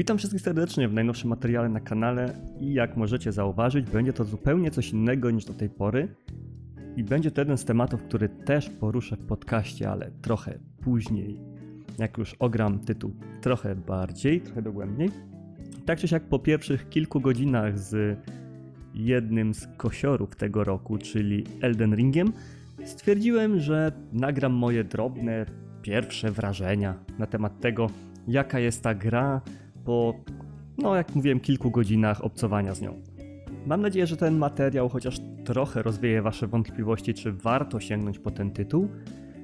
Witam wszystkich serdecznie w najnowszym materiale na kanale i jak możecie zauważyć, będzie to zupełnie coś innego niż do tej pory i będzie to jeden z tematów, który też poruszę w podcaście, ale trochę później, jak już ogram tytuł trochę bardziej, trochę dogłębniej. Tak czy siak po pierwszych kilku godzinach z jednym z kosiorów tego roku, czyli Elden Ringiem, stwierdziłem, że nagram moje drobne pierwsze wrażenia na temat tego, jaka jest ta gra po, no jak mówiłem, kilku godzinach obcowania z nią. Mam nadzieję, że ten materiał chociaż trochę rozwieje Wasze wątpliwości, czy warto sięgnąć po ten tytuł,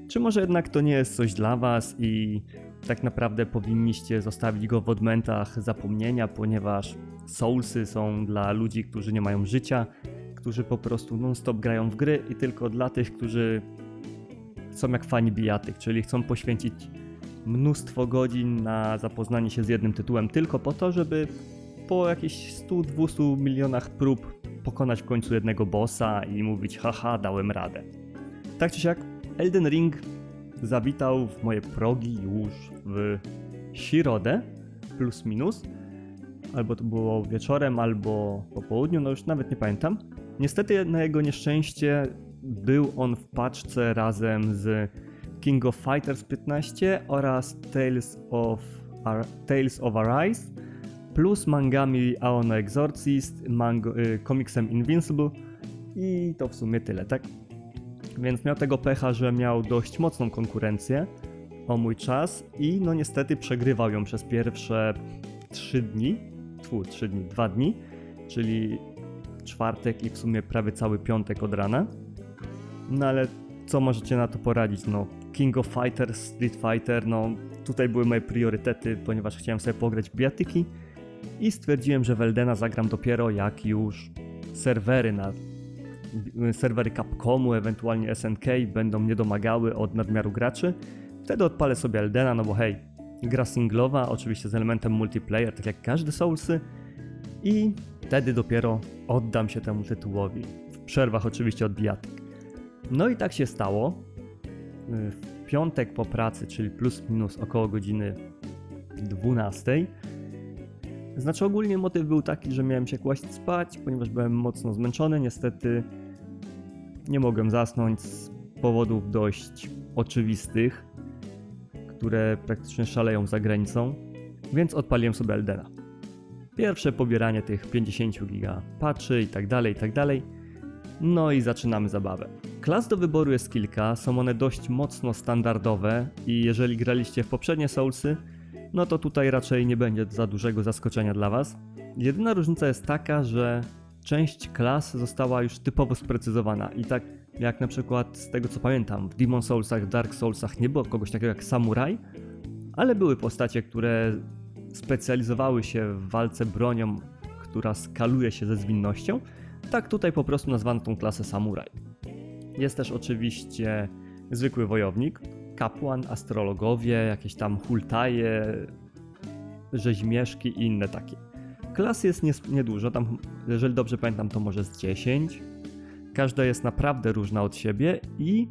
czy może jednak to nie jest coś dla Was i tak naprawdę powinniście zostawić go w odmętach zapomnienia, ponieważ Soulsy są dla ludzi, którzy nie mają życia, którzy po prostu non-stop grają w gry i tylko dla tych, którzy są jak fani bijatyk, czyli chcą poświęcić mnóstwo godzin na zapoznanie się z jednym tytułem tylko po to, żeby po jakichś 100-200 milionach prób pokonać w końcu jednego bossa i mówić haha, dałem radę. Tak czy siak, Elden Ring zawitał w moje progi już w środę, plus minus, albo to było wieczorem, albo po południu, no już nawet nie pamiętam. Niestety na jego nieszczęście był on w paczce razem z King of Fighters 15 oraz Tales of, Ar Tales of Arise plus mangami Aono Exorcist, mango, y, komiksem Invincible i to w sumie tyle, tak? Więc miał tego pecha, że miał dość mocną konkurencję o mój czas i no niestety przegrywał ją przez pierwsze 3 dni, tfu, 3 dni, 2 dni, czyli czwartek i w sumie prawie cały piątek od rana. No ale co możecie na to poradzić? No, King of Fighters, Street Fighter, no tutaj były moje priorytety, ponieważ chciałem sobie pograć biatyki i stwierdziłem, że Weldena zagram dopiero jak już serwery na serwery Capcomu, ewentualnie SNK będą mnie domagały od nadmiaru graczy. Wtedy odpalę sobie Eldena, no bo hej, gra singlowa, oczywiście z elementem multiplayer, tak jak każde Soulsy i wtedy dopiero oddam się temu tytułowi. W przerwach oczywiście od bijatyk. No i tak się stało. W piątek po pracy, czyli plus minus około godziny 12, znaczy ogólnie motyw był taki, że miałem się kłaść spać, ponieważ byłem mocno zmęczony. Niestety nie mogłem zasnąć z powodów dość oczywistych, które praktycznie szaleją za granicą, więc odpaliłem sobie Eldena. Pierwsze pobieranie tych 50 giga patchy i tak dalej, i tak dalej. No i zaczynamy zabawę. Klas do wyboru jest kilka, są one dość mocno standardowe i jeżeli graliście w poprzednie Soulsy, no to tutaj raczej nie będzie za dużego zaskoczenia dla Was. Jedyna różnica jest taka, że część klas została już typowo sprecyzowana i tak jak na przykład z tego co pamiętam, w Demon Soulsach, Dark Soulsach nie było kogoś takiego jak Samurai, ale były postacie, które specjalizowały się w walce bronią, która skaluje się ze zwinnością. Tak tutaj po prostu nazwano tą klasę Samurai. Jest też oczywiście zwykły wojownik, kapłan, astrologowie, jakieś tam hultaje, rzeźmieszki i inne takie. Klas jest niedużo, tam jeżeli dobrze pamiętam to może z 10. Każda jest naprawdę różna od siebie i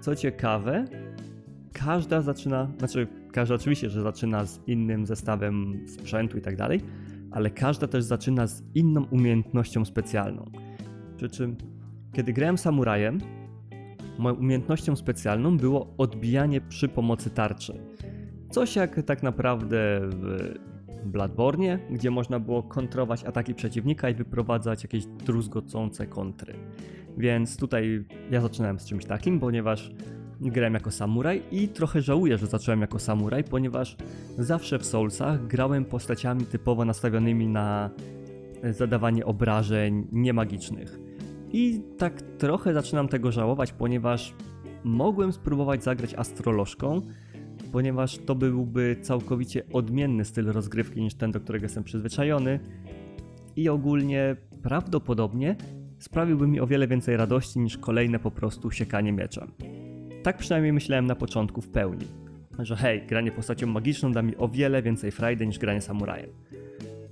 co ciekawe, każda zaczyna, znaczy każda oczywiście, że zaczyna z innym zestawem sprzętu i tak dalej, ale każda też zaczyna z inną umiejętnością specjalną. Przy czym, kiedy grałem samurajem, moją umiejętnością specjalną było odbijanie przy pomocy tarczy. Coś jak tak naprawdę w Bloodborne, gdzie można było kontrować ataki przeciwnika i wyprowadzać jakieś druzgocące kontry. Więc tutaj ja zaczynałem z czymś takim, ponieważ grałem jako samuraj i trochę żałuję, że zacząłem jako samuraj, ponieważ zawsze w Soulsach grałem postaciami typowo nastawionymi na zadawanie obrażeń niemagicznych. I tak trochę zaczynam tego żałować, ponieważ mogłem spróbować zagrać astrolożką, ponieważ to byłby całkowicie odmienny styl rozgrywki niż ten, do którego jestem przyzwyczajony. I ogólnie prawdopodobnie sprawiłby mi o wiele więcej radości niż kolejne po prostu siekanie mieczem. Tak przynajmniej myślałem na początku w pełni. Że hej, granie postacią magiczną da mi o wiele więcej frajdy niż granie samurajem.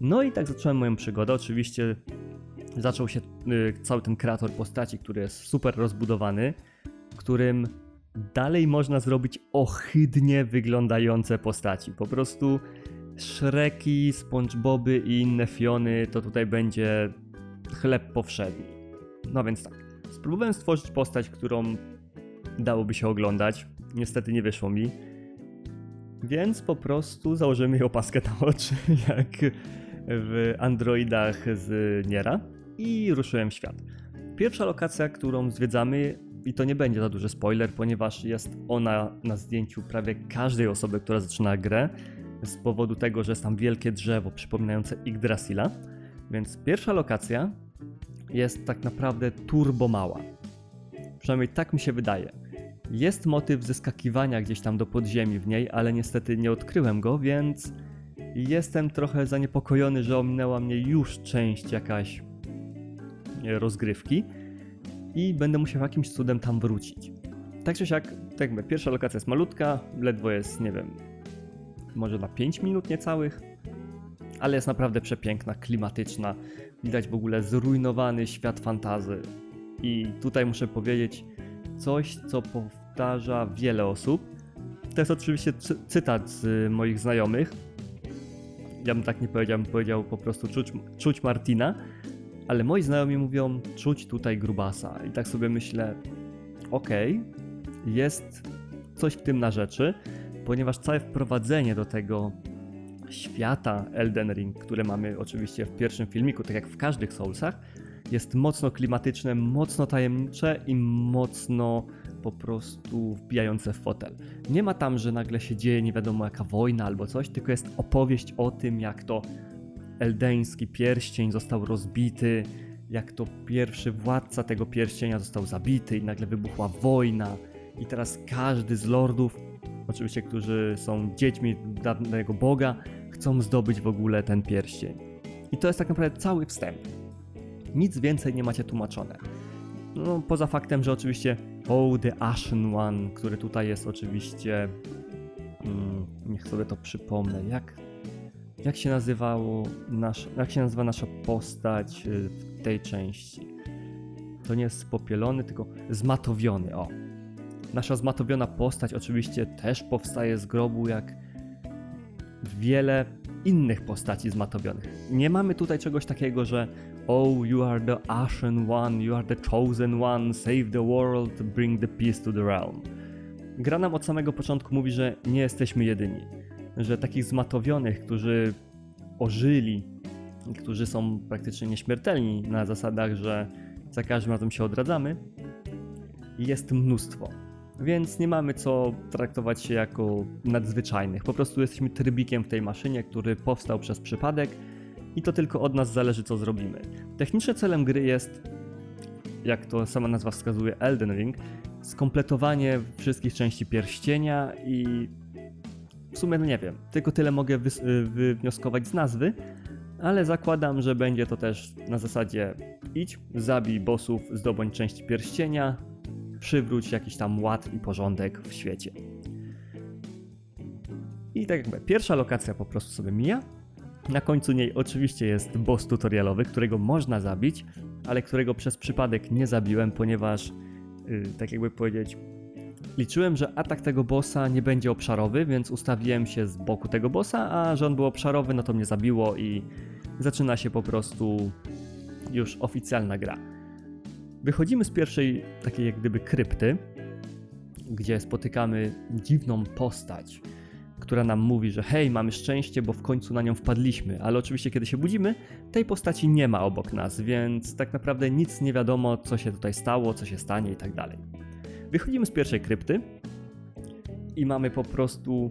No i tak zacząłem moją przygodę. Oczywiście zaczął się y, cały ten kreator postaci, który jest super rozbudowany, którym dalej można zrobić ohydnie wyglądające postaci. Po prostu Shreki, SpongeBoby i inne Fiony to tutaj będzie chleb powszedni. No więc tak, spróbowałem stworzyć postać, którą dałoby się oglądać. Niestety nie wyszło mi. Więc po prostu założymy jej opaskę na oczy, jak w Androidach z Niera i ruszyłem w świat. Pierwsza lokacja, którą zwiedzamy, i to nie będzie za duży spoiler, ponieważ jest ona na zdjęciu prawie każdej osoby, która zaczyna grę, z powodu tego, że jest tam wielkie drzewo przypominające Yggdrasila. Więc pierwsza lokacja jest tak naprawdę turbo mała. Przynajmniej tak mi się wydaje. Jest motyw zeskakiwania gdzieś tam do podziemi w niej, ale niestety nie odkryłem go, więc jestem trochę zaniepokojony, że ominęła mnie już część jakaś rozgrywki i będę musiał jakimś cudem tam wrócić. Tak czy siak, tak jakby pierwsza lokacja jest malutka, ledwo jest, nie wiem, może na 5 minut niecałych, ale jest naprawdę przepiękna, klimatyczna. Widać w ogóle zrujnowany świat fantazy. I tutaj muszę powiedzieć coś, co powtarza wiele osób. To jest oczywiście cytat z moich znajomych. Ja bym tak nie powiedział, bym powiedział po prostu czuć, czuć Martina, ale moi znajomi mówią czuć tutaj grubasa. I tak sobie myślę, okej, okay, jest coś w tym na rzeczy, ponieważ całe wprowadzenie do tego świata Elden Ring, które mamy oczywiście w pierwszym filmiku, tak jak w każdych Soulsach, jest mocno klimatyczne, mocno tajemnicze i mocno po prostu wbijające w fotel. Nie ma tam, że nagle się dzieje nie wiadomo jaka wojna albo coś, tylko jest opowieść o tym, jak to eldeński pierścień został rozbity, jak to pierwszy władca tego pierścienia został zabity i nagle wybuchła wojna i teraz każdy z lordów, oczywiście którzy są dziećmi danego boga, chcą zdobyć w ogóle ten pierścień. I to jest tak naprawdę cały wstęp. Nic więcej nie macie tłumaczone. No, poza faktem, że oczywiście Oh, the Ashen One, który tutaj jest oczywiście... Hmm, niech sobie to przypomnę. Jak jak się nazywało nasz, jak się nazywa nasza postać y, w tej części? To nie jest popielony, tylko zmatowiony, o. Nasza zmatowiona postać oczywiście też powstaje z grobu, jak wiele innych postaci zmatowionych. Nie mamy tutaj czegoś takiego, że Oh, you are the Ashen One, you are the Chosen One, save the world, bring the peace to the realm. Gra nam od samego początku mówi, że nie jesteśmy jedyni że takich zmatowionych, którzy ożyli, którzy są praktycznie nieśmiertelni na zasadach, że za każdym razem się odradzamy, jest mnóstwo. Więc nie mamy co traktować się jako nadzwyczajnych. Po prostu jesteśmy trybikiem w tej maszynie, który powstał przez przypadek i to tylko od nas zależy, co zrobimy. Technicznym celem gry jest, jak to sama nazwa wskazuje, Elden Ring, skompletowanie wszystkich części pierścienia i w sumie no nie wiem, tylko tyle mogę y, wywnioskować z nazwy, ale zakładam, że będzie to też na zasadzie idź, zabij bossów, zdobądź część pierścienia, przywróć jakiś tam ład i porządek w świecie. I tak jakby pierwsza lokacja po prostu sobie mija. Na końcu niej oczywiście jest boss tutorialowy, którego można zabić, ale którego przez przypadek nie zabiłem, ponieważ, yy, tak jakby powiedzieć, Liczyłem, że atak tego bossa nie będzie obszarowy, więc ustawiłem się z boku tego bossa, a że on był obszarowy, no to mnie zabiło i zaczyna się po prostu już oficjalna gra. Wychodzimy z pierwszej takiej jak gdyby krypty, gdzie spotykamy dziwną postać, która nam mówi, że hej, mamy szczęście, bo w końcu na nią wpadliśmy, ale oczywiście kiedy się budzimy, tej postaci nie ma obok nas, więc tak naprawdę nic nie wiadomo, co się tutaj stało, co się stanie i tak dalej. Wychodzimy z pierwszej krypty i mamy po prostu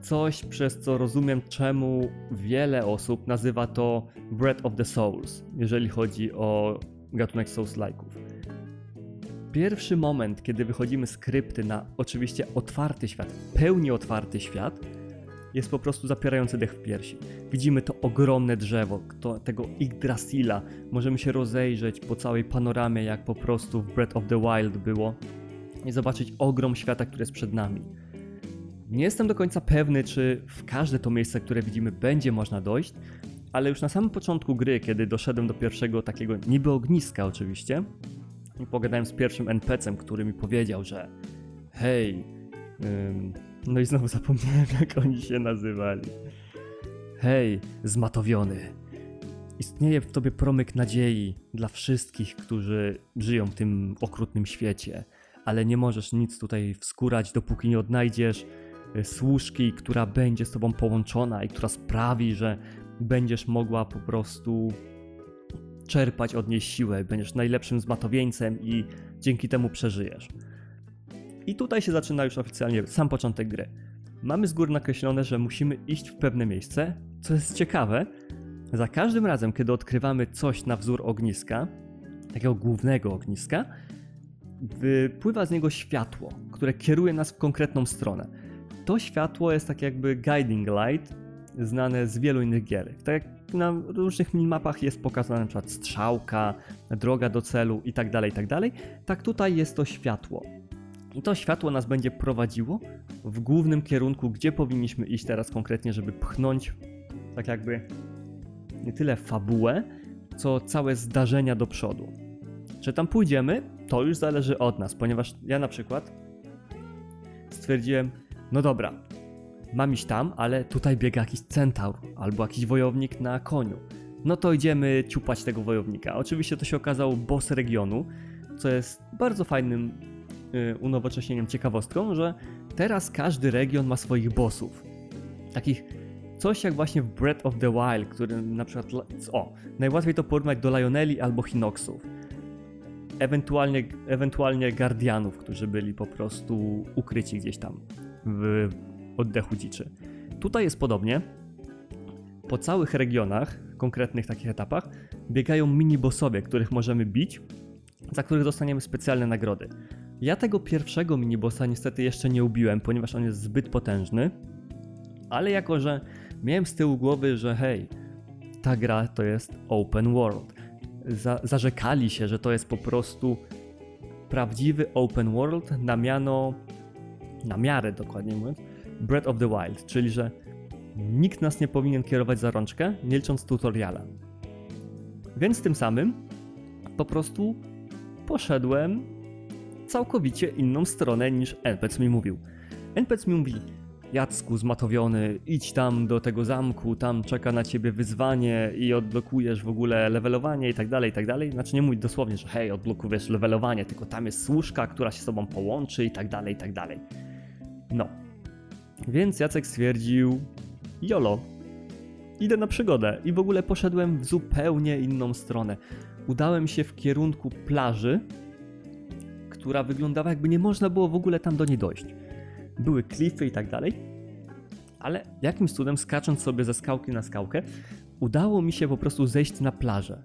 coś, przez co rozumiem, czemu wiele osób nazywa to Breath of the Souls, jeżeli chodzi o gatunek Souls-like'ów. Pierwszy moment, kiedy wychodzimy z krypty na oczywiście otwarty świat, pełni otwarty świat, jest po prostu zapierający dech w piersi. Widzimy to ogromne drzewo, to, tego Yggdrasila. Możemy się rozejrzeć po całej panoramie, jak po prostu w Breath of the Wild było i zobaczyć ogrom świata, który jest przed nami. Nie jestem do końca pewny, czy w każde to miejsce, które widzimy, będzie można dojść, ale już na samym początku gry, kiedy doszedłem do pierwszego takiego niby ogniska oczywiście i pogadałem z pierwszym NPC-em, który mi powiedział, że hej, No i znowu zapomniałem, jak oni się nazywali. Hej, zmatowiony. Istnieje w tobie promyk nadziei dla wszystkich, którzy żyją w tym okrutnym świecie, ale nie możesz nic tutaj wskórać, dopóki nie odnajdziesz y, służki, która będzie z tobą połączona i która sprawi, że będziesz mogła po prostu czerpać od niej siłę, będziesz najlepszym zmatowieńcem i dzięki temu przeżyjesz. I tutaj się zaczyna już oficjalnie sam początek gry. Mamy z góry nakreślone, że musimy iść w pewne miejsce, co jest ciekawe, za każdym razem, kiedy odkrywamy coś na wzór ogniska, takiego głównego ogniska, wypływa z niego światło, które kieruje nas w konkretną stronę. To światło jest tak jakby guiding light, znane z wielu innych gier. Tak jak na różnych minimapach jest pokazana na przykład strzałka, droga do celu itd., tak itd., tak, tak tutaj jest to światło. I to światło nas będzie prowadziło w głównym kierunku, gdzie powinniśmy iść teraz konkretnie, żeby pchnąć tak jakby nie tyle fabułę, co całe zdarzenia do przodu. Czy tam pójdziemy, to już zależy od nas, ponieważ ja na przykład stwierdziłem, no dobra, mam iść tam, ale tutaj biega jakiś centaur albo jakiś wojownik na koniu. No to idziemy ciupać tego wojownika. Oczywiście to się okazało boss regionu, co jest bardzo fajnym unowocześnieniem, ciekawostką, że teraz każdy region ma swoich bossów. Takich Coś jak właśnie w Breath of the Wild, który na przykład, o, najłatwiej to porównać do Lioneli albo Hinoxów. Ewentualnie, ewentualnie Guardianów, którzy byli po prostu ukryci gdzieś tam w oddechu dziczy. Tutaj jest podobnie. Po całych regionach, konkretnych takich etapach, biegają mini-bossowie, których możemy bić, za których dostaniemy specjalne nagrody. Ja tego pierwszego mini-bossa niestety jeszcze nie ubiłem, ponieważ on jest zbyt potężny, ale jako, że miałem z tyłu głowy, że hej, ta gra to jest open world. Za, zarzekali się, że to jest po prostu prawdziwy open world na miano, na miarę dokładnie mówiąc, Breath of the Wild, czyli że nikt nas nie powinien kierować za rączkę, nie licząc tutoriala. Więc tym samym po prostu poszedłem całkowicie inną stronę niż NPC mi mówił. NPC mi mówi, Jacku zmatowiony, idź tam do tego zamku, tam czeka na ciebie wyzwanie i odblokujesz w ogóle levelowanie i tak dalej, i tak dalej. Znaczy nie mój dosłownie, że hej, odblokujesz levelowanie, tylko tam jest służka, która się z tobą połączy i tak dalej, i tak dalej. No. Więc Jacek stwierdził, jolo, idę na przygodę i w ogóle poszedłem w zupełnie inną stronę. Udałem się w kierunku plaży, która wyglądała jakby nie można było w ogóle tam do niej dojść były klify i tak dalej, ale jakimś cudem skacząc sobie ze skałki na skałkę, udało mi się po prostu zejść na plażę.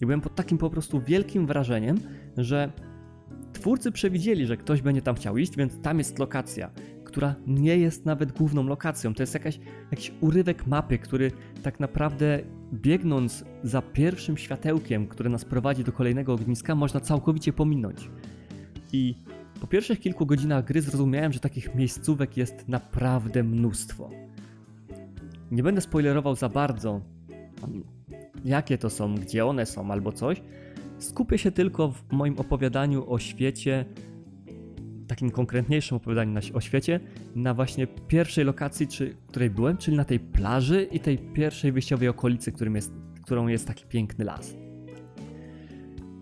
I byłem pod takim po prostu wielkim wrażeniem, że twórcy przewidzieli, że ktoś będzie tam chciał iść, więc tam jest lokacja, która nie jest nawet główną lokacją. To jest jakaś, jakiś urywek mapy, który tak naprawdę biegnąc za pierwszym światełkiem, które nas prowadzi do kolejnego ogniska, można całkowicie pominąć. I po pierwszych kilku godzinach gry zrozumiałem, że takich miejscówek jest naprawdę mnóstwo. Nie będę spoilerował za bardzo, jakie to są, gdzie one są albo coś. Skupię się tylko w moim opowiadaniu o świecie, takim konkretniejszym opowiadaniu o świecie, na właśnie pierwszej lokacji, czy, której byłem, czyli na tej plaży i tej pierwszej wyjściowej okolicy, którym jest, którą jest taki piękny las.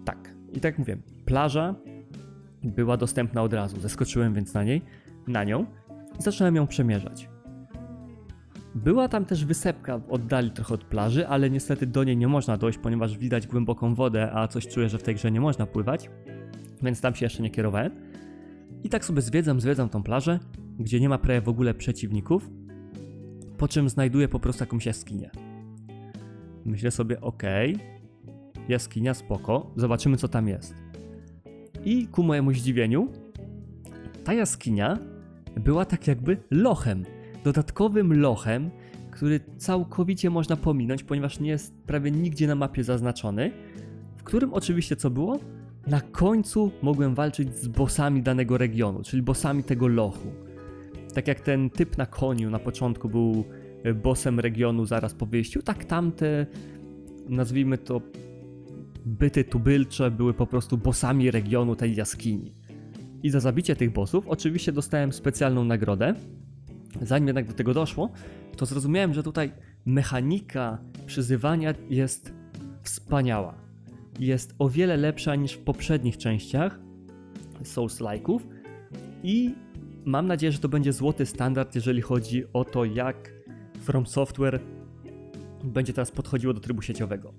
Tak, i tak mówię, plaża, była dostępna od razu. Zeskoczyłem więc na niej, na nią i zacząłem ją przemierzać. Była tam też wysepka w oddali trochę od plaży, ale niestety do niej nie można dojść, ponieważ widać głęboką wodę, a coś czuję, że w tej grze nie można pływać, więc tam się jeszcze nie kierowałem. I tak sobie zwiedzam, zwiedzam tą plażę, gdzie nie ma prawie w ogóle przeciwników, po czym znajduję po prostu jakąś jaskinię. Myślę sobie, okej, okay, jaskinia spoko, zobaczymy co tam jest. I ku mojemu zdziwieniu, ta jaskinia była tak jakby lochem, dodatkowym lochem, który całkowicie można pominąć, ponieważ nie jest prawie nigdzie na mapie zaznaczony, w którym oczywiście co było? Na końcu mogłem walczyć z bossami danego regionu, czyli bossami tego lochu. Tak jak ten typ na koniu na początku był bossem regionu zaraz po wyjściu, tak tamte, nazwijmy to byty tubylcze były po prostu bossami regionu tej jaskini. I za zabicie tych bossów oczywiście dostałem specjalną nagrodę, Zanim jednak do tego doszło, to zrozumiałem, że tutaj mechanika przyzywania jest wspaniała. Jest o wiele lepsza niż w poprzednich częściach Souls-like'ów i mam nadzieję, że to będzie złoty standard, jeżeli chodzi o to, jak From Software będzie teraz podchodziło do trybu sieciowego.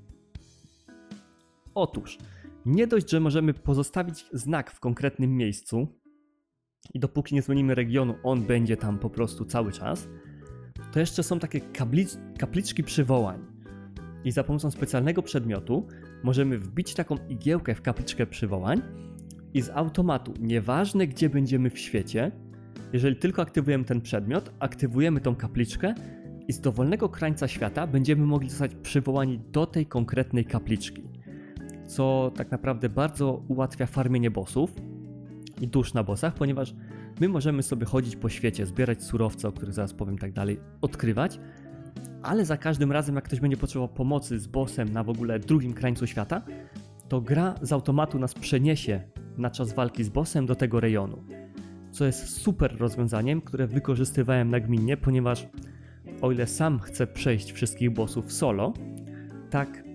Otóż, nie dość, że możemy pozostawić znak w konkretnym miejscu i dopóki nie zmienimy regionu, on będzie tam po prostu cały czas, to jeszcze są takie kapliczki przywołań. I za pomocą specjalnego przedmiotu możemy wbić taką igiełkę w kapliczkę przywołań i z automatu, nieważne gdzie będziemy w świecie, jeżeli tylko aktywujemy ten przedmiot, aktywujemy tą kapliczkę i z dowolnego krańca świata będziemy mogli zostać przywołani do tej konkretnej kapliczki. Co tak naprawdę bardzo ułatwia farmienie bossów i dusz na bossach, ponieważ my możemy sobie chodzić po świecie, zbierać surowce, o których zaraz powiem tak dalej, odkrywać, ale za każdym razem, jak ktoś będzie potrzebował pomocy z bossem na w ogóle drugim krańcu świata, to gra z automatu nas przeniesie na czas walki z bossem do tego rejonu. Co jest super rozwiązaniem, które wykorzystywałem nagminnie, ponieważ o ile sam chcę przejść wszystkich bossów solo, tak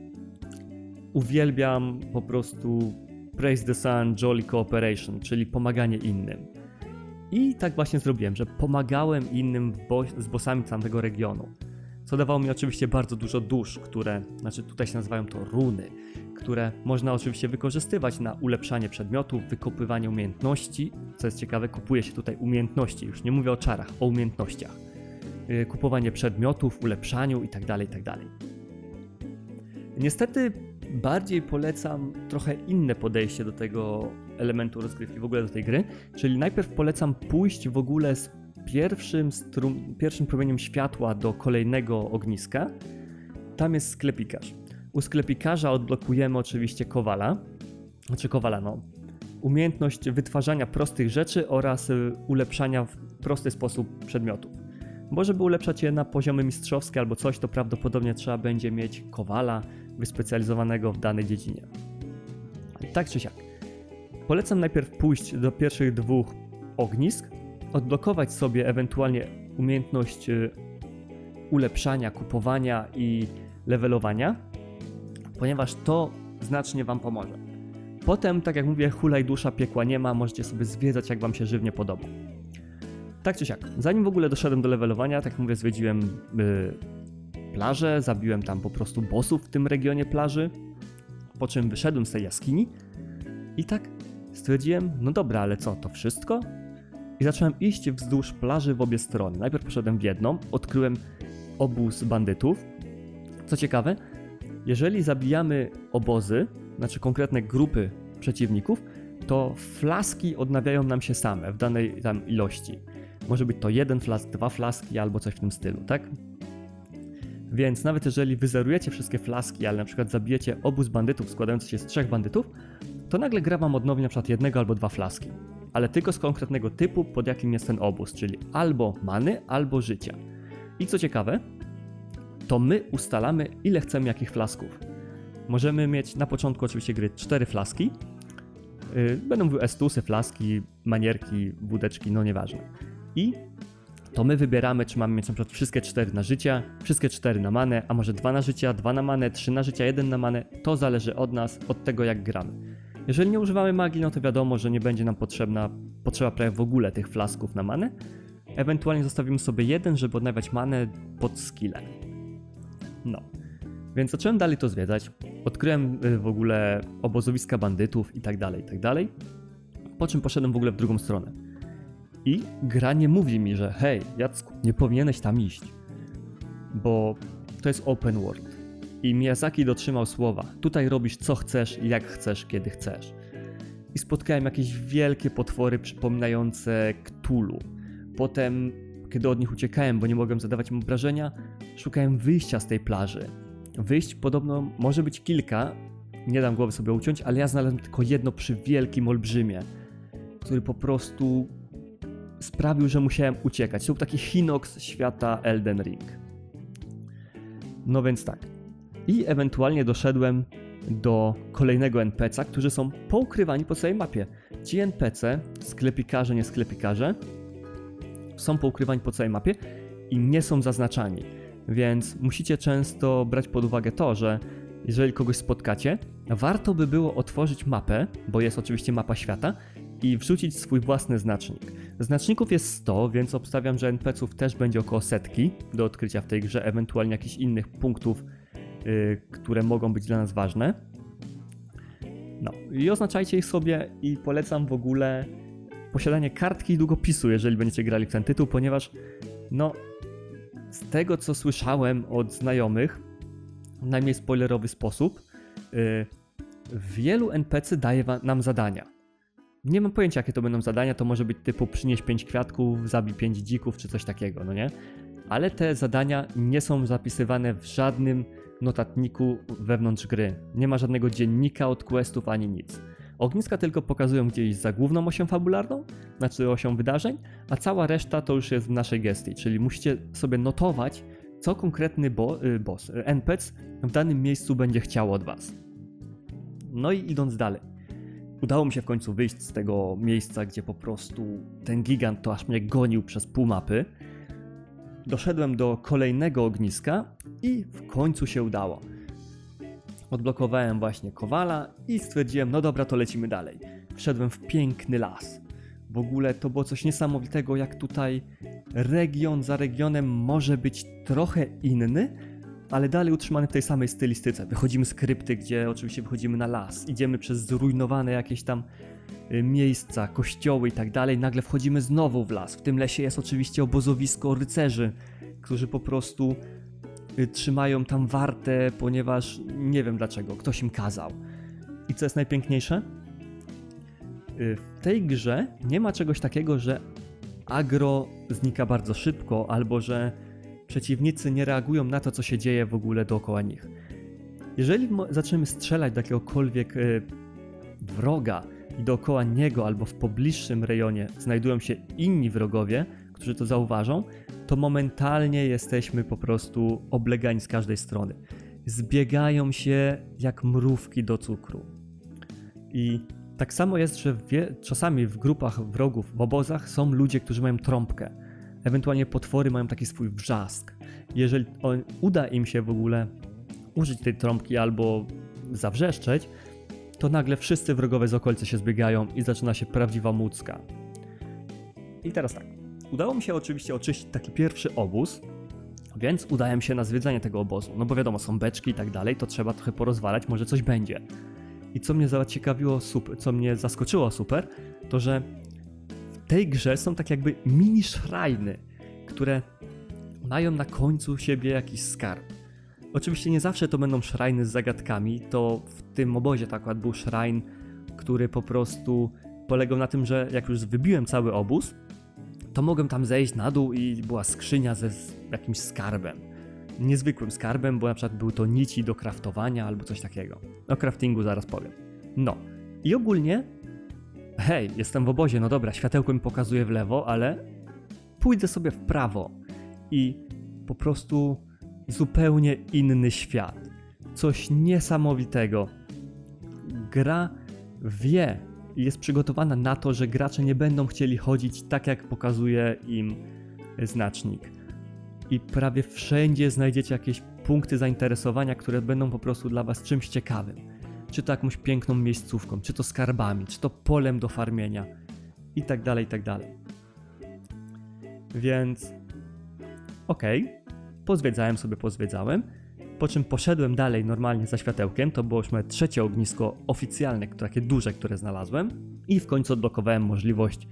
uwielbiam po prostu Praise the Sun Jolly Cooperation, czyli pomaganie innym. I tak właśnie zrobiłem, że pomagałem innym bo z bossami tamtego regionu. Co dawało mi oczywiście bardzo dużo dusz, które, znaczy tutaj się nazywają to runy, które można oczywiście wykorzystywać na ulepszanie przedmiotów, wykopywanie umiejętności. Co jest ciekawe, kupuje się tutaj umiejętności, już nie mówię o czarach, o umiejętnościach. Y, kupowanie przedmiotów, ulepszaniu itd., tak itd. Tak Niestety bardziej polecam trochę inne podejście do tego elementu rozgrywki, w ogóle do tej gry, czyli najpierw polecam pójść w ogóle z pierwszym, strum, pierwszym promieniem światła do kolejnego ogniska. Tam jest sklepikarz. U sklepikarza odblokujemy oczywiście kowala, znaczy kowala, no, umiejętność wytwarzania prostych rzeczy oraz y, ulepszania w prosty sposób przedmiotów. Bo żeby ulepszać je na poziomy mistrzowskie albo coś, to prawdopodobnie trzeba będzie mieć kowala wyspecjalizowanego w danej dziedzinie. Tak czy siak. Polecam najpierw pójść do pierwszych dwóch ognisk, odblokować sobie ewentualnie umiejętność y, ulepszania, kupowania i levelowania, ponieważ to znacznie Wam pomoże. Potem, tak jak mówię, hulaj dusza, piekła nie ma, możecie sobie zwiedzać jak Wam się żywnie podoba. Tak czy siak, zanim w ogóle doszedłem do levelowania, tak jak mówię, zwiedziłem yy, plażę, zabiłem tam po prostu bossów w tym regionie plaży, po czym wyszedłem z tej jaskini i tak stwierdziłem, no dobra, ale co, to wszystko? I zacząłem iść wzdłuż plaży w obie strony. Najpierw poszedłem w jedną, odkryłem obóz bandytów. Co ciekawe, jeżeli zabijamy obozy, znaczy konkretne grupy przeciwników, to flaski odnawiają nam się same w danej tam ilości. Może być to jeden flask, dwa flaski albo coś w tym stylu, tak? Więc nawet jeżeli wyzerujecie wszystkie flaski, ale na przykład zabijecie obóz bandytów składający się z trzech bandytów, to nagle gra wam odnowi na przykład jednego albo dwa flaski. Ale tylko z konkretnego typu, pod jakim jest ten obóz, czyli albo many, albo życia. I co ciekawe, to my ustalamy, ile chcemy jakich flasków. Możemy mieć na początku oczywiście gry cztery flaski. Yy, będę mówił estusy, flaski, manierki, wódeczki, no nieważne. I to my wybieramy, czy mamy mieć na przykład wszystkie cztery na życia, wszystkie cztery na manę, a może dwa na życia, dwa na manę, trzy na życia, jeden na manę. To zależy od nas, od tego jak gramy. Jeżeli nie używamy magii, no to wiadomo, że nie będzie nam potrzebna, potrzeba prawie w ogóle tych flasków na manę. Ewentualnie zostawimy sobie jeden, żeby odnawiać manę pod skillem. No. Więc zacząłem dalej to zwiedzać. Odkryłem y, w ogóle obozowiska bandytów i tak dalej, i tak dalej. Po czym poszedłem w ogóle w drugą stronę. I gra nie mówi mi, że hej, Jacku, nie powinieneś tam iść. Bo to jest open world. I Miyazaki dotrzymał słowa. Tutaj robisz co chcesz, jak chcesz, kiedy chcesz. I spotkałem jakieś wielkie potwory przypominające Cthulhu. Potem, kiedy od nich uciekałem, bo nie mogłem zadawać im obrażenia, szukałem wyjścia z tej plaży. Wyjść podobno może być kilka, nie dam głowy sobie uciąć, ale ja znalazłem tylko jedno przy wielkim olbrzymie, który po prostu sprawił, że musiałem uciekać. To był taki Hinox świata Elden Ring. No więc tak. I ewentualnie doszedłem do kolejnego NPC'a, którzy są poukrywani po całej mapie. Ci NPC, sklepikarze, nie sklepikarze, są poukrywani po całej mapie i nie są zaznaczani. Więc musicie często brać pod uwagę to, że jeżeli kogoś spotkacie, warto by było otworzyć mapę, bo jest oczywiście mapa świata, i wrzucić swój własny znacznik. Znaczników jest 100, więc obstawiam, że NPC-ów też będzie około setki do odkrycia w tej grze, ewentualnie jakichś innych punktów, yy, które mogą być dla nas ważne. No i oznaczajcie ich sobie i polecam w ogóle posiadanie kartki i długopisu, jeżeli będziecie grali w ten tytuł, ponieważ no z tego co słyszałem od znajomych, w najmniej spoilerowy sposób, yy, wielu NPC daje nam zadania. Nie mam pojęcia, jakie to będą zadania, to może być typu przynieś 5 kwiatków, zabij 5 dzików, czy coś takiego, no nie? Ale te zadania nie są zapisywane w żadnym notatniku wewnątrz gry. Nie ma żadnego dziennika od questów ani nic. Ogniska tylko pokazują gdzieś za główną osią fabularną, znaczy osią wydarzeń, a cała reszta to już jest w naszej gestii, czyli musicie sobie notować, co konkretny bo, y, boss, y, NPC w danym miejscu będzie chciał od was. No i idąc dalej. Udało mi się w końcu wyjść z tego miejsca, gdzie po prostu ten gigant to aż mnie gonił przez pół mapy. Doszedłem do kolejnego ogniska i w końcu się udało. Odblokowałem właśnie kowala i stwierdziłem, no dobra, to lecimy dalej. Wszedłem w piękny las. W ogóle to było coś niesamowitego, jak tutaj region za regionem może być trochę inny, ale dalej utrzymany w tej samej stylistyce. Wychodzimy z krypty, gdzie oczywiście wychodzimy na las, idziemy przez zrujnowane jakieś tam y, miejsca, kościoły i tak dalej. Nagle wchodzimy znowu w las. W tym lesie jest oczywiście obozowisko rycerzy, którzy po prostu y, trzymają tam wartę, ponieważ nie wiem dlaczego, ktoś im kazał. I co jest najpiękniejsze? Y, w tej grze nie ma czegoś takiego, że agro znika bardzo szybko, albo że przeciwnicy nie reagują na to, co się dzieje w ogóle dookoła nich. Jeżeli zaczniemy strzelać do jakiegokolwiek y, wroga i dookoła niego albo w pobliższym rejonie znajdują się inni wrogowie, którzy to zauważą, to momentalnie jesteśmy po prostu oblegani z każdej strony. Zbiegają się jak mrówki do cukru. I tak samo jest, że wie, czasami w grupach wrogów, w obozach są ludzie, którzy mają trąbkę Ewentualnie potwory mają taki swój wrzask. Jeżeli on, uda im się w ogóle użyć tej trąbki albo zawrzeszczeć, to nagle wszyscy wrogowie z okolicy się zbiegają i zaczyna się prawdziwa mucka. I teraz tak. Udało mi się oczywiście oczyścić taki pierwszy obóz, więc udałem się na zwiedzanie tego obozu. No bo wiadomo, są beczki i tak dalej, to trzeba trochę porozwalać, może coś będzie. I co mnie zaciekawiło super, co mnie zaskoczyło super, to że tej grze są tak jakby mini szrajny, które mają na końcu siebie jakiś skarb. Oczywiście nie zawsze to będą szrajny z zagadkami, to w tym obozie tak akurat był szrajn, który po prostu polegał na tym, że jak już wybiłem cały obóz, to mogłem tam zejść na dół i była skrzynia ze jakimś skarbem. Niezwykłym skarbem, bo na przykład były to nici do kraftowania albo coś takiego. O craftingu zaraz powiem. No. I ogólnie hej, jestem w obozie, no dobra, światełko mi pokazuje w lewo, ale pójdę sobie w prawo i po prostu zupełnie inny świat. Coś niesamowitego. Gra wie i jest przygotowana na to, że gracze nie będą chcieli chodzić tak, jak pokazuje im znacznik. I prawie wszędzie znajdziecie jakieś punkty zainteresowania, które będą po prostu dla Was czymś ciekawym czy to jakąś piękną miejscówką, czy to skarbami, czy to polem do farmienia i tak dalej, i tak dalej. Więc okej, okay, pozwiedzałem sobie, pozwiedzałem, po czym poszedłem dalej normalnie za światełkiem, to było już moje trzecie ognisko oficjalne, takie duże, które znalazłem i w końcu odblokowałem możliwość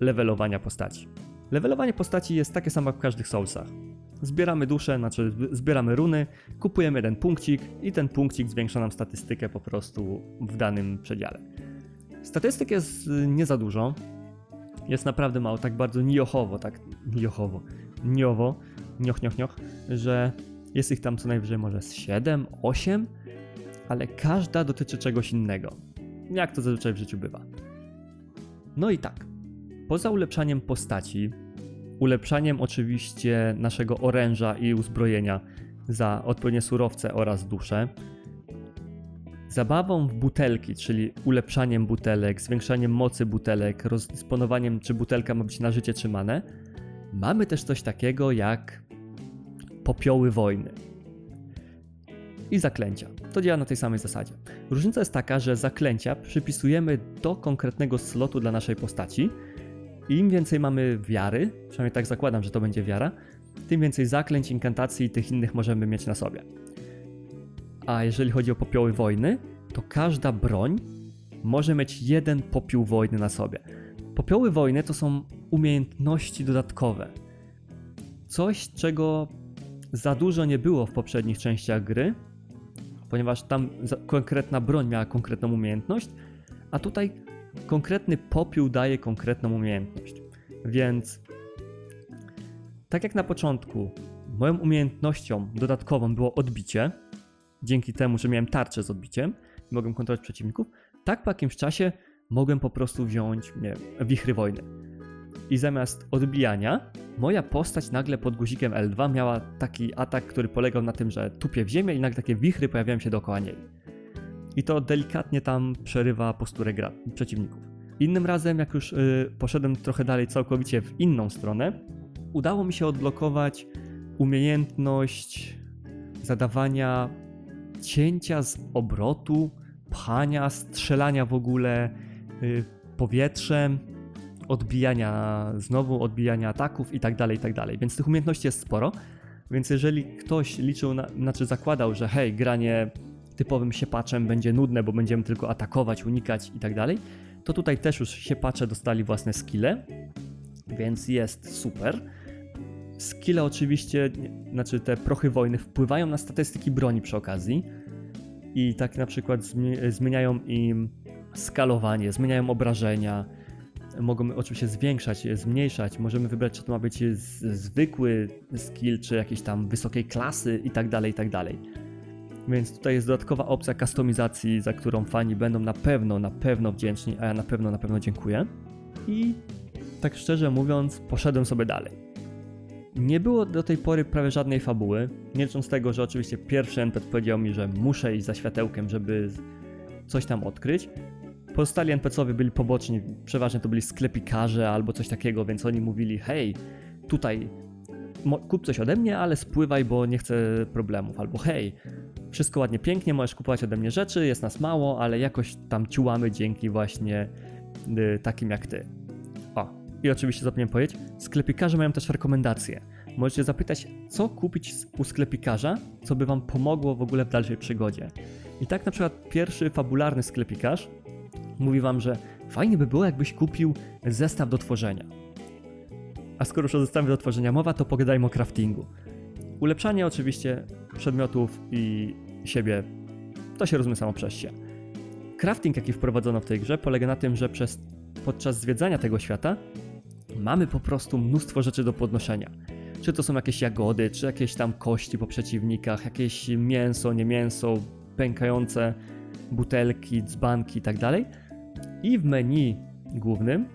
levelowania postaci. Levelowanie postaci jest takie samo jak w każdych Soulsach. Zbieramy dusze, znaczy zbieramy runy, kupujemy jeden punkcik i ten punkcik zwiększa nam statystykę po prostu w danym przedziale. Statystyk jest y, nie za dużo, jest naprawdę mało, tak bardzo niochowo, tak niochowo, niowo, nioch, nioch, nioch, że jest ich tam co najwyżej może z 7, 8, ale każda dotyczy czegoś innego. Jak to zazwyczaj w życiu bywa. No i tak, poza ulepszaniem postaci, ulepszaniem oczywiście naszego oręża i uzbrojenia za odpowiednie surowce oraz dusze, zabawą w butelki, czyli ulepszaniem butelek, zwiększaniem mocy butelek, rozdysponowaniem, czy butelka ma być na życie czy manę, mamy też coś takiego jak popioły wojny i zaklęcia. To działa na tej samej zasadzie. Różnica jest taka, że zaklęcia przypisujemy do konkretnego slotu dla naszej postaci. I im więcej mamy wiary, przynajmniej tak zakładam, że to będzie wiara, tym więcej zaklęć, inkantacji i tych innych możemy mieć na sobie. A jeżeli chodzi o popioły wojny, to każda broń może mieć jeden popiół wojny na sobie. Popioły wojny to są umiejętności dodatkowe. Coś, czego za dużo nie było w poprzednich częściach gry, ponieważ tam konkretna broń miała konkretną umiejętność, a tutaj konkretny popiół daje konkretną umiejętność. Więc tak jak na początku, moją umiejętnością dodatkową było odbicie, dzięki temu, że miałem tarczę z odbiciem mogłem kontrolować przeciwników, tak po jakimś czasie mogłem po prostu wziąć, nie wichry wojny. I zamiast odbijania, moja postać nagle pod guzikiem L2 miała taki atak, który polegał na tym, że tupie w ziemię i nagle takie wichry pojawiają się dookoła niej. I to delikatnie tam przerywa posturę gra przeciwników. Innym razem, jak już yy, poszedłem trochę dalej całkowicie w inną stronę, udało mi się odblokować umiejętność zadawania cięcia z obrotu, pchania, strzelania w ogóle yy, powietrzem, odbijania znowu, odbijania ataków i tak dalej, i tak dalej. Więc tych umiejętności jest sporo. Więc jeżeli ktoś liczył, na, znaczy zakładał, że hej, granie typowym siepaczem będzie nudne, bo będziemy tylko atakować, unikać i tak dalej, to tutaj też już siepacze dostali własne skille, więc jest super. Skille oczywiście, znaczy te prochy wojny wpływają na statystyki broni przy okazji i tak na przykład zmieniają im skalowanie, zmieniają obrażenia, mogą oczywiście zwiększać, zmniejszać. Możemy wybrać, czy to ma być zwykły skill, czy jakiejś tam wysokiej klasy i tak dalej, i tak dalej. Więc tutaj jest dodatkowa opcja kustomizacji, za którą fani będą na pewno, na pewno wdzięczni, a ja na pewno, na pewno dziękuję. I tak szczerze mówiąc, poszedłem sobie dalej. Nie było do tej pory prawie żadnej fabuły, nie licząc tego, że oczywiście pierwszy NPC powiedział mi, że muszę iść za światełkiem, żeby coś tam odkryć. Pozostali NPC-owie byli poboczni, przeważnie to byli sklepikarze albo coś takiego, więc oni mówili: hej, tutaj kup coś ode mnie, ale spływaj, bo nie chcę problemów. Albo hej, wszystko ładnie, pięknie, możesz kupować ode mnie rzeczy, jest nas mało, ale jakoś tam ciułamy dzięki właśnie y, takim jak ty. O, i oczywiście zapomniałem powiedzieć, sklepikarze mają też rekomendacje. Możecie zapytać, co kupić u sklepikarza, co by wam pomogło w ogóle w dalszej przygodzie. I tak na przykład pierwszy fabularny sklepikarz mówi wam, że fajnie by było, jakbyś kupił zestaw do tworzenia. A skoro już o zestawie do tworzenia mowa, to pogadajmy o craftingu. Ulepszanie oczywiście przedmiotów i siebie to się rozumie samo przez się. Crafting, jaki wprowadzono w tej grze, polega na tym, że przez, podczas zwiedzania tego świata mamy po prostu mnóstwo rzeczy do podnoszenia. Czy to są jakieś jagody, czy jakieś tam kości po przeciwnikach, jakieś mięso, nie mięso, pękające butelki, dzbanki i tak. I w menu głównym,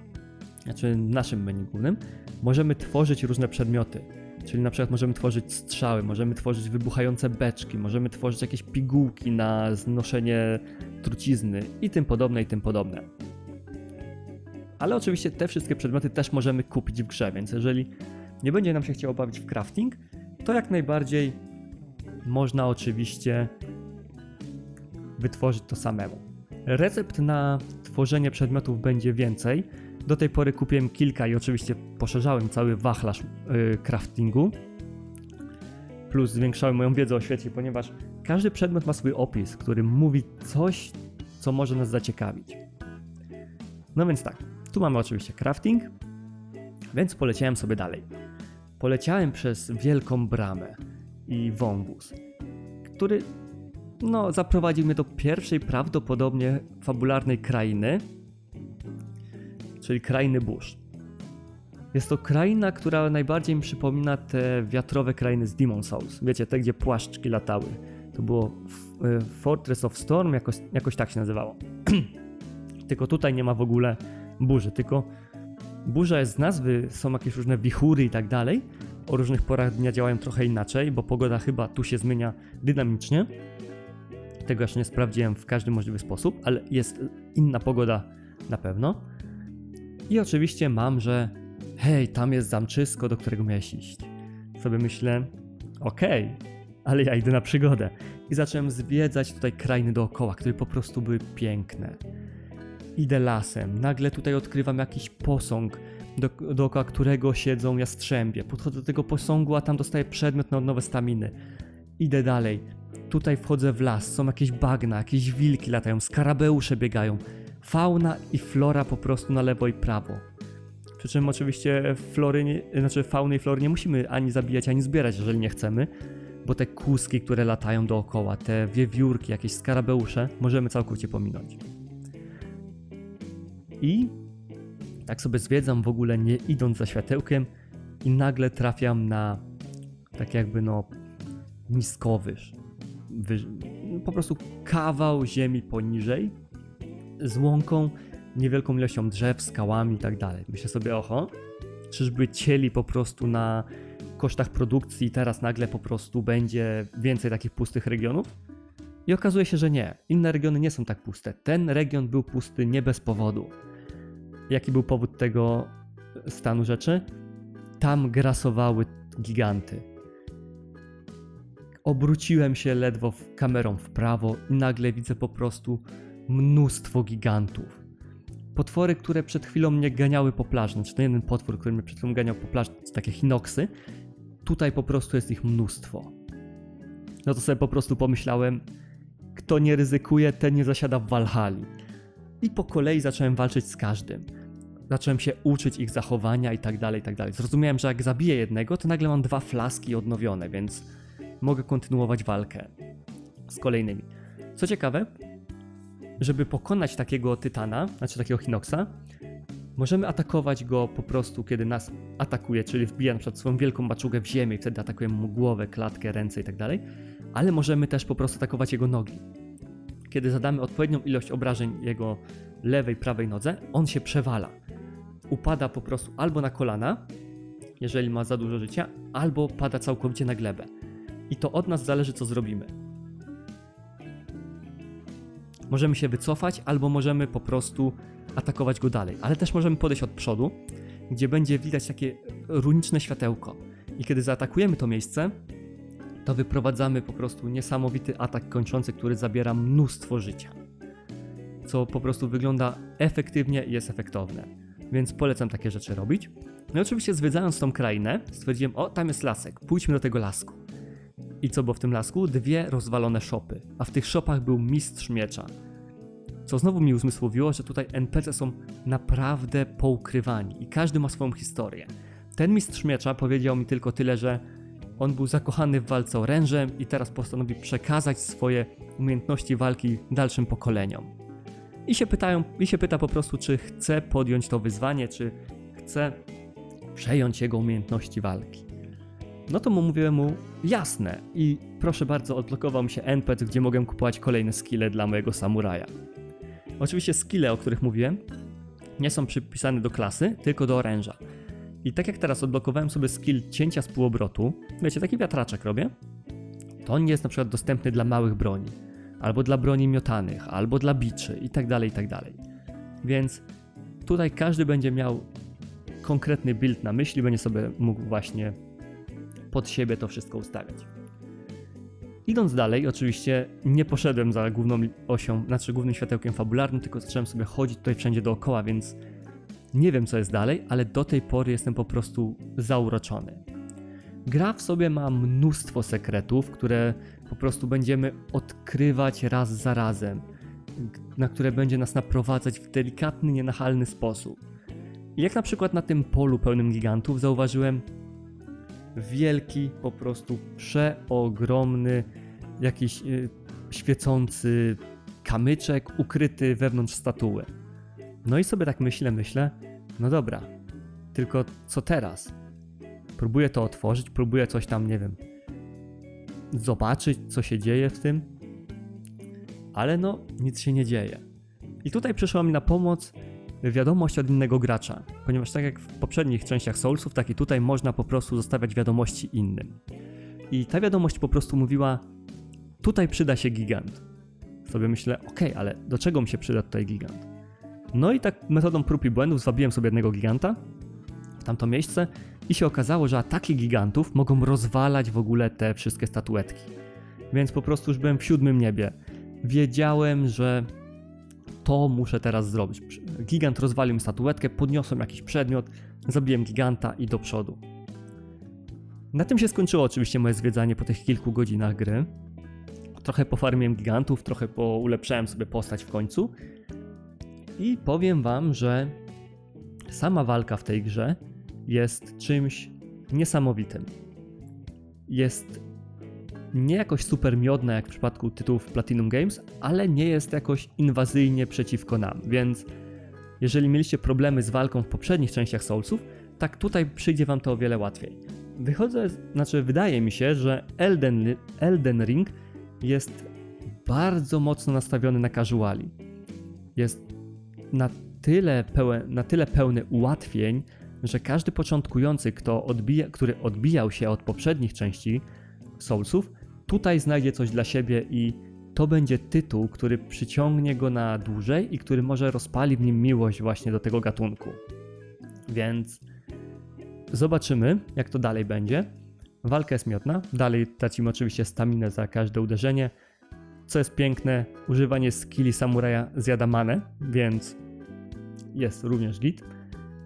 znaczy naszym menu głównym, możemy tworzyć różne przedmioty. Czyli na przykład możemy tworzyć strzały, możemy tworzyć wybuchające beczki, możemy tworzyć jakieś pigułki na znoszenie trucizny i tym podobne, i tym podobne. Ale oczywiście te wszystkie przedmioty też możemy kupić w grze, więc jeżeli nie będzie nam się chciało bawić w crafting, to jak najbardziej można oczywiście wytworzyć to samemu. Recept na tworzenie przedmiotów będzie więcej. Do tej pory kupiłem kilka i oczywiście poszerzałem cały wachlarz yy, craftingu. Plus zwiększałem moją wiedzę o świecie, ponieważ każdy przedmiot ma swój opis, który mówi coś, co może nas zaciekawić. No więc tak, tu mamy oczywiście crafting, więc poleciałem sobie dalej. Poleciałem przez wielką bramę i wąwóz, który no, zaprowadził mnie do pierwszej prawdopodobnie fabularnej krainy, czyli krainy burz. Jest to kraina, która najbardziej mi przypomina te wiatrowe krainy z Demon Souls. Wiecie, te gdzie płaszczki latały. To było e, Fortress of Storm, jakoś, jakoś tak się nazywało. tylko tutaj nie ma w ogóle burzy, tylko burza jest z nazwy, są jakieś różne wichury i tak dalej. O różnych porach dnia działają trochę inaczej, bo pogoda chyba tu się zmienia dynamicznie. Tego jeszcze nie sprawdziłem w każdy możliwy sposób, ale jest inna pogoda na pewno. I oczywiście mam, że hej, tam jest zamczysko, do którego miałeś iść. Sobie myślę, okej, okay, ale ja idę na przygodę. I zacząłem zwiedzać tutaj krainy dookoła, które po prostu były piękne. Idę lasem, nagle tutaj odkrywam jakiś posąg, do, dookoła którego siedzą jastrzębie. Podchodzę do tego posągu, a tam dostaję przedmiot na odnowę staminy. Idę dalej. Tutaj wchodzę w las, są jakieś bagna, jakieś wilki latają, skarabeusze biegają. Fauna i flora po prostu na lewo i prawo. Przy czym oczywiście flory, znaczy fauny i flory nie musimy ani zabijać, ani zbierać, jeżeli nie chcemy, bo te kuski, które latają dookoła, te wiewiórki, jakieś skarabeusze, możemy całkowicie pominąć. I tak sobie zwiedzam w ogóle nie idąc za światełkiem i nagle trafiam na tak jakby no niskowyż. Wyż, po prostu kawał ziemi poniżej z łąką, niewielką ilością drzew, skałami i tak. Myślę sobie, oho, czyżby cieli po prostu na kosztach produkcji i teraz nagle po prostu będzie więcej takich pustych regionów? I okazuje się, że nie. Inne regiony nie są tak puste. Ten region był pusty nie bez powodu. Jaki był powód tego stanu rzeczy? Tam grasowały giganty. Obróciłem się ledwo kamerą w prawo i nagle widzę po prostu mnóstwo gigantów. Potwory, które przed chwilą mnie ganiały po plaży, znaczy to jeden potwór, który mnie przed chwilą ganiał po plaży, to takie hinoksy, tutaj po prostu jest ich mnóstwo. No to sobie po prostu pomyślałem, kto nie ryzykuje, ten nie zasiada w Walhali. I po kolei zacząłem walczyć z każdym. Zacząłem się uczyć ich zachowania i tak dalej, i tak dalej. Zrozumiałem, że jak zabiję jednego, to nagle mam dwa flaski odnowione, więc mogę kontynuować walkę z kolejnymi. Co ciekawe, żeby pokonać takiego tytana, znaczy takiego Hinoxa, możemy atakować go po prostu, kiedy nas atakuje, czyli wbija na przykład swoją wielką maczugę w ziemię i wtedy atakujemy mu głowę, klatkę, ręce i tak ale możemy też po prostu atakować jego nogi. Kiedy zadamy odpowiednią ilość obrażeń jego lewej, prawej nodze, on się przewala. Upada po prostu albo na kolana, jeżeli ma za dużo życia, albo pada całkowicie na glebę. I to od nas zależy, co zrobimy. Możemy się wycofać, albo możemy po prostu atakować go dalej, ale też możemy podejść od przodu, gdzie będzie widać takie runiczne światełko. I kiedy zaatakujemy to miejsce, to wyprowadzamy po prostu niesamowity atak kończący, który zabiera mnóstwo życia. Co po prostu wygląda efektywnie i jest efektowne. Więc polecam takie rzeczy robić. No i oczywiście zwiedzając tą krainę, stwierdziłem, o tam jest lasek, pójdźmy do tego lasku. I co było w tym lasku? Dwie rozwalone szopy, a w tych szopach był mistrz miecza. Co znowu mi uzmysłowiło, że tutaj NPC są naprawdę poukrywani i każdy ma swoją historię. Ten mistrz miecza powiedział mi tylko tyle, że on był zakochany w walce orężem i teraz postanowi przekazać swoje umiejętności walki dalszym pokoleniom. I się, pytają, I się pyta po prostu, czy chce podjąć to wyzwanie, czy chce przejąć jego umiejętności walki. No to mu mówiłem mu jasne i proszę bardzo, odblokował mi się NPC, gdzie mogę kupować kolejne skille dla mojego samuraja. Oczywiście skille, o których mówiłem, nie są przypisane do klasy, tylko do oręża. I tak jak teraz odblokowałem sobie skill cięcia z półobrotu, wiecie, taki wiatraczek robię, to on nie jest na przykład dostępny dla małych broni, albo dla broni miotanych, albo dla biczy i tak dalej, i tak. Więc tutaj każdy będzie miał konkretny build na myśli, będzie sobie mógł właśnie pod siebie to wszystko ustawiać. Idąc dalej, oczywiście nie poszedłem za główną osią, znaczy głównym światełkiem fabularnym, tylko zacząłem sobie chodzić tutaj wszędzie dookoła, więc nie wiem co jest dalej, ale do tej pory jestem po prostu zauroczony. Gra w sobie ma mnóstwo sekretów, które po prostu będziemy odkrywać raz za razem, na które będzie nas naprowadzać w delikatny, nienachalny sposób. Jak na przykład na tym polu pełnym gigantów zauważyłem wielki, po prostu przeogromny, jakiś y, świecący kamyczek ukryty wewnątrz statuły. No i sobie tak myślę, myślę, no dobra, tylko co teraz? Próbuję to otworzyć, próbuję coś tam, nie wiem, zobaczyć, co się dzieje w tym, ale no, nic się nie dzieje. I tutaj przyszła mi na pomoc wiadomość od innego gracza, ponieważ tak jak w poprzednich częściach Soulsów, tak i tutaj można po prostu zostawiać wiadomości innym. I ta wiadomość po prostu mówiła: Tutaj przyda się gigant. Sobie myślę, ok, ale do czego mi się przyda tutaj gigant? No i tak metodą prób i błędów zwabiłem sobie jednego giganta, w tamto miejsce i się okazało, że ataki gigantów mogą rozwalać w ogóle te wszystkie statuetki. Więc po prostu już byłem w siódmym niebie. Wiedziałem, że to muszę teraz zrobić. Gigant rozwalił mi statuetkę, podniosłem jakiś przedmiot, zabiłem giganta i do przodu. Na tym się skończyło oczywiście moje zwiedzanie po tych kilku godzinach gry. Trochę pofarmiłem gigantów, trochę ulepszałem sobie postać w końcu. I powiem wam, że sama walka w tej grze jest czymś niesamowitym. Jest nie jakoś super miodna jak w przypadku tytułów Platinum Games, ale nie jest jakoś inwazyjnie przeciwko nam, więc jeżeli mieliście problemy z walką w poprzednich częściach Soulsów, tak tutaj przyjdzie wam to o wiele łatwiej. Wychodzę, znaczy wydaje mi się, że Elden, Elden Ring jest bardzo mocno nastawiony na casuali. Jest na tyle, pełen, na tyle pełny ułatwień, że każdy początkujący, kto odbija, który odbijał się od poprzednich części Soulsów, tutaj znajdzie coś dla siebie i to będzie tytuł, który przyciągnie go na dłużej i który może rozpali w nim miłość właśnie do tego gatunku. Więc zobaczymy, jak to dalej będzie. Walka jest miotna, dalej tracimy oczywiście staminę za każde uderzenie. Co jest piękne, używanie skilli samuraja zjada manę, więc jest również git.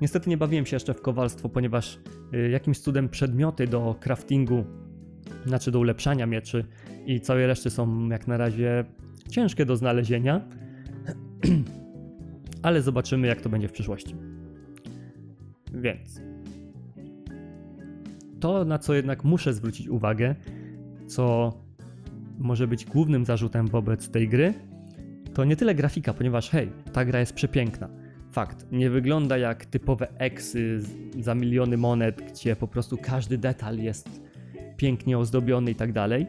Niestety nie bawiłem się jeszcze w kowalstwo, ponieważ y, jakimś cudem przedmioty do craftingu znaczy do ulepszania mieczy i całej reszty są jak na razie ciężkie do znalezienia, ale zobaczymy jak to będzie w przyszłości. Więc to, na co jednak muszę zwrócić uwagę, co może być głównym zarzutem wobec tej gry, to nie tyle grafika, ponieważ hej, ta gra jest przepiękna. Fakt, nie wygląda jak typowe eksy za miliony monet, gdzie po prostu każdy detal jest pięknie ozdobiony i tak dalej.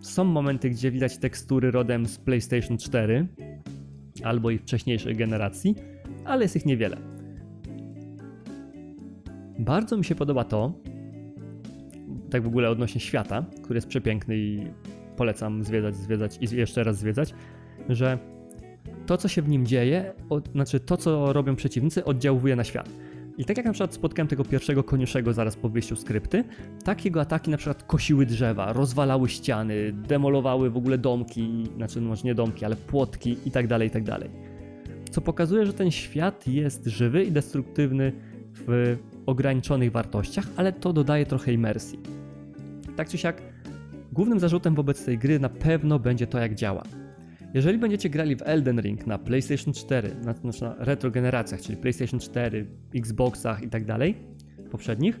Są momenty, gdzie widać tekstury rodem z PlayStation 4 albo i wcześniejszej generacji, ale jest ich niewiele. Bardzo mi się podoba to, tak w ogóle odnośnie świata, który jest przepiękny i polecam zwiedzać, zwiedzać i jeszcze raz zwiedzać, że to, co się w nim dzieje, od, znaczy to, co robią przeciwnicy, oddziałuje na świat. I tak jak na przykład spotkałem tego pierwszego koniuszego zaraz po wyjściu skrypty, tak jego ataki na przykład kosiły drzewa, rozwalały ściany, demolowały w ogóle domki, znaczy no może nie domki, ale płotki i tak dalej, i tak. Co pokazuje, że ten świat jest żywy i destruktywny w ograniczonych wartościach, ale to dodaje trochę imersji. Tak czy siak, głównym zarzutem wobec tej gry na pewno będzie to, jak działa. Jeżeli będziecie grali w Elden Ring na PlayStation 4, na, na retro generacjach, czyli PlayStation 4, Xboxach i tak dalej, poprzednich,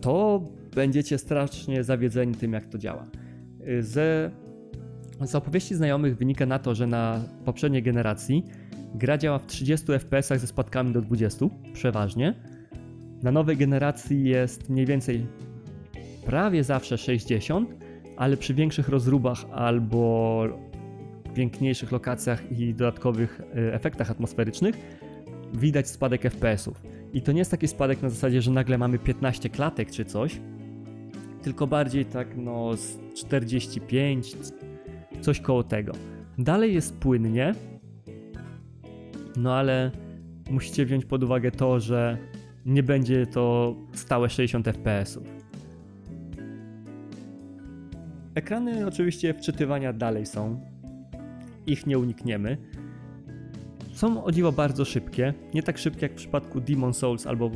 to będziecie strasznie zawiedzeni tym, jak to działa. Ze, z opowieści znajomych wynika na to, że na poprzedniej generacji gra działa w 30 fps ze spadkami do 20, przeważnie. Na nowej generacji jest mniej więcej prawie zawsze 60, ale przy większych rozróbach albo piękniejszych lokacjach i dodatkowych e, efektach atmosferycznych widać spadek FPS-ów. I to nie jest taki spadek na zasadzie, że nagle mamy 15 klatek czy coś, tylko bardziej tak no z 45, coś koło tego. Dalej jest płynnie, no ale musicie wziąć pod uwagę to, że nie będzie to stałe 60 FPS-ów. Ekrany oczywiście wczytywania dalej są, ich nie unikniemy. Są o dziwo bardzo szybkie, nie tak szybkie jak w przypadku Demon Souls albo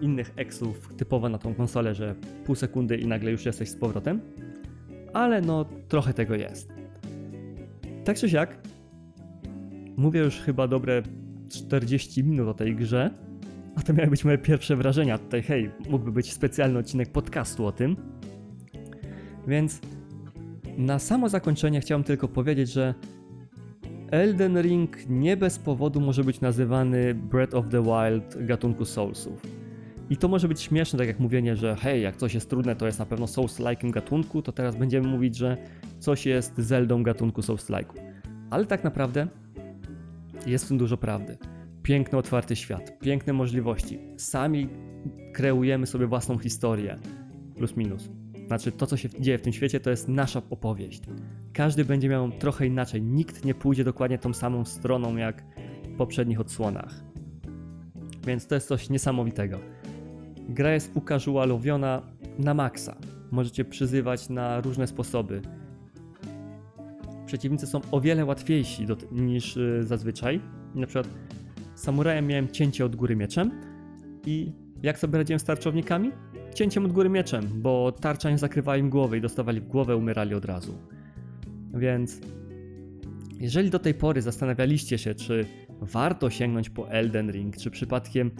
innych exów typowo na tą konsolę, że pół sekundy i nagle już jesteś z powrotem, ale no trochę tego jest. Tak czy siak, mówię już chyba dobre 40 minut o tej grze, a to miały być moje pierwsze wrażenia. Tutaj, hej, mógłby być specjalny odcinek podcastu o tym. Więc na samo zakończenie chciałem tylko powiedzieć, że Elden Ring nie bez powodu może być nazywany Breath of the Wild gatunku Soulsów. I to może być śmieszne, tak jak mówienie, że hej, jak coś jest trudne, to jest na pewno Souls-like'em gatunku, to teraz będziemy mówić, że coś jest Zeldą gatunku Souls-like'u. Ale tak naprawdę jest w tym dużo prawdy. Piękny, otwarty świat, piękne możliwości. Sami kreujemy sobie własną historię. Plus minus. Znaczy, to co się dzieje w tym świecie, to jest nasza opowieść. Każdy będzie miał trochę inaczej. Nikt nie pójdzie dokładnie tą samą stroną jak w poprzednich odsłonach. Więc to jest coś niesamowitego. Gra jest ucasualowiona na maksa. Możecie przyzywać na różne sposoby. Przeciwnicy są o wiele łatwiejsi do, niż y, zazwyczaj. Na przykład samurajem miałem cięcie od góry mieczem i jak sobie radziłem z tarczownikami? Cięciem od góry mieczem, bo tarcza nie zakrywała im głowy i dostawali w głowę, umierali od razu. Więc jeżeli do tej pory zastanawialiście się, czy warto sięgnąć po Elden Ring, czy przypadkiem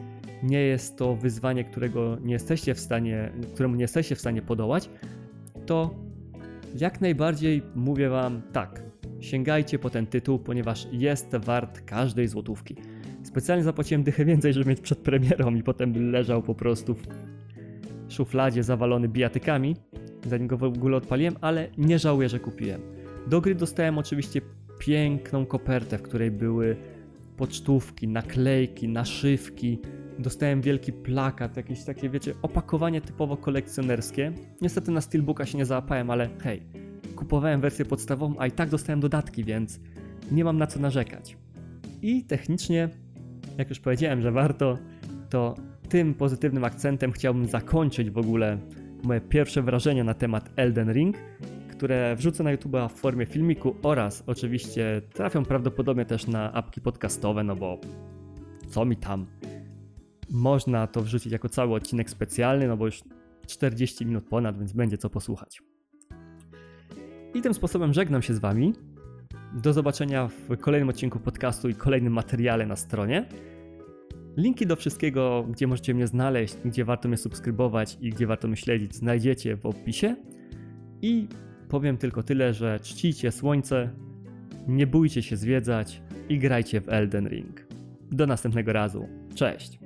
nie jest to wyzwanie, którego nie jesteście w stanie, któremu nie jesteście w stanie podołać, to jak najbardziej mówię wam tak. Sięgajcie po ten tytuł, ponieważ jest wart każdej złotówki. Specjalnie zapłaciłem dychę więcej, żeby mieć przed premierą i potem leżał po prostu szufladzie zawalony bijatykami, zanim go w ogóle odpaliłem, ale nie żałuję, że kupiłem. Do gry dostałem oczywiście piękną kopertę, w której były pocztówki, naklejki, naszywki. Dostałem wielki plakat, jakieś takie, wiecie, opakowanie typowo kolekcjonerskie. Niestety na Steelbooka się nie załapałem, ale hej, kupowałem wersję podstawową, a i tak dostałem dodatki, więc nie mam na co narzekać. I technicznie, jak już powiedziałem, że warto, to tym pozytywnym akcentem chciałbym zakończyć w ogóle moje pierwsze wrażenie na temat Elden Ring, które wrzucę na YouTube w formie filmiku oraz oczywiście trafią prawdopodobnie też na apki podcastowe, no bo co mi tam. Można to wrzucić jako cały odcinek specjalny, no bo już 40 minut ponad, więc będzie co posłuchać. I tym sposobem żegnam się z Wami. Do zobaczenia w kolejnym odcinku podcastu i kolejnym materiale na stronie. Linki do wszystkiego, gdzie możecie mnie znaleźć, gdzie warto mnie subskrybować i gdzie warto mnie śledzić, znajdziecie w opisie. I powiem tylko tyle, że czcijcie słońce, nie bójcie się zwiedzać i grajcie w Elden Ring. Do następnego razu. Cześć!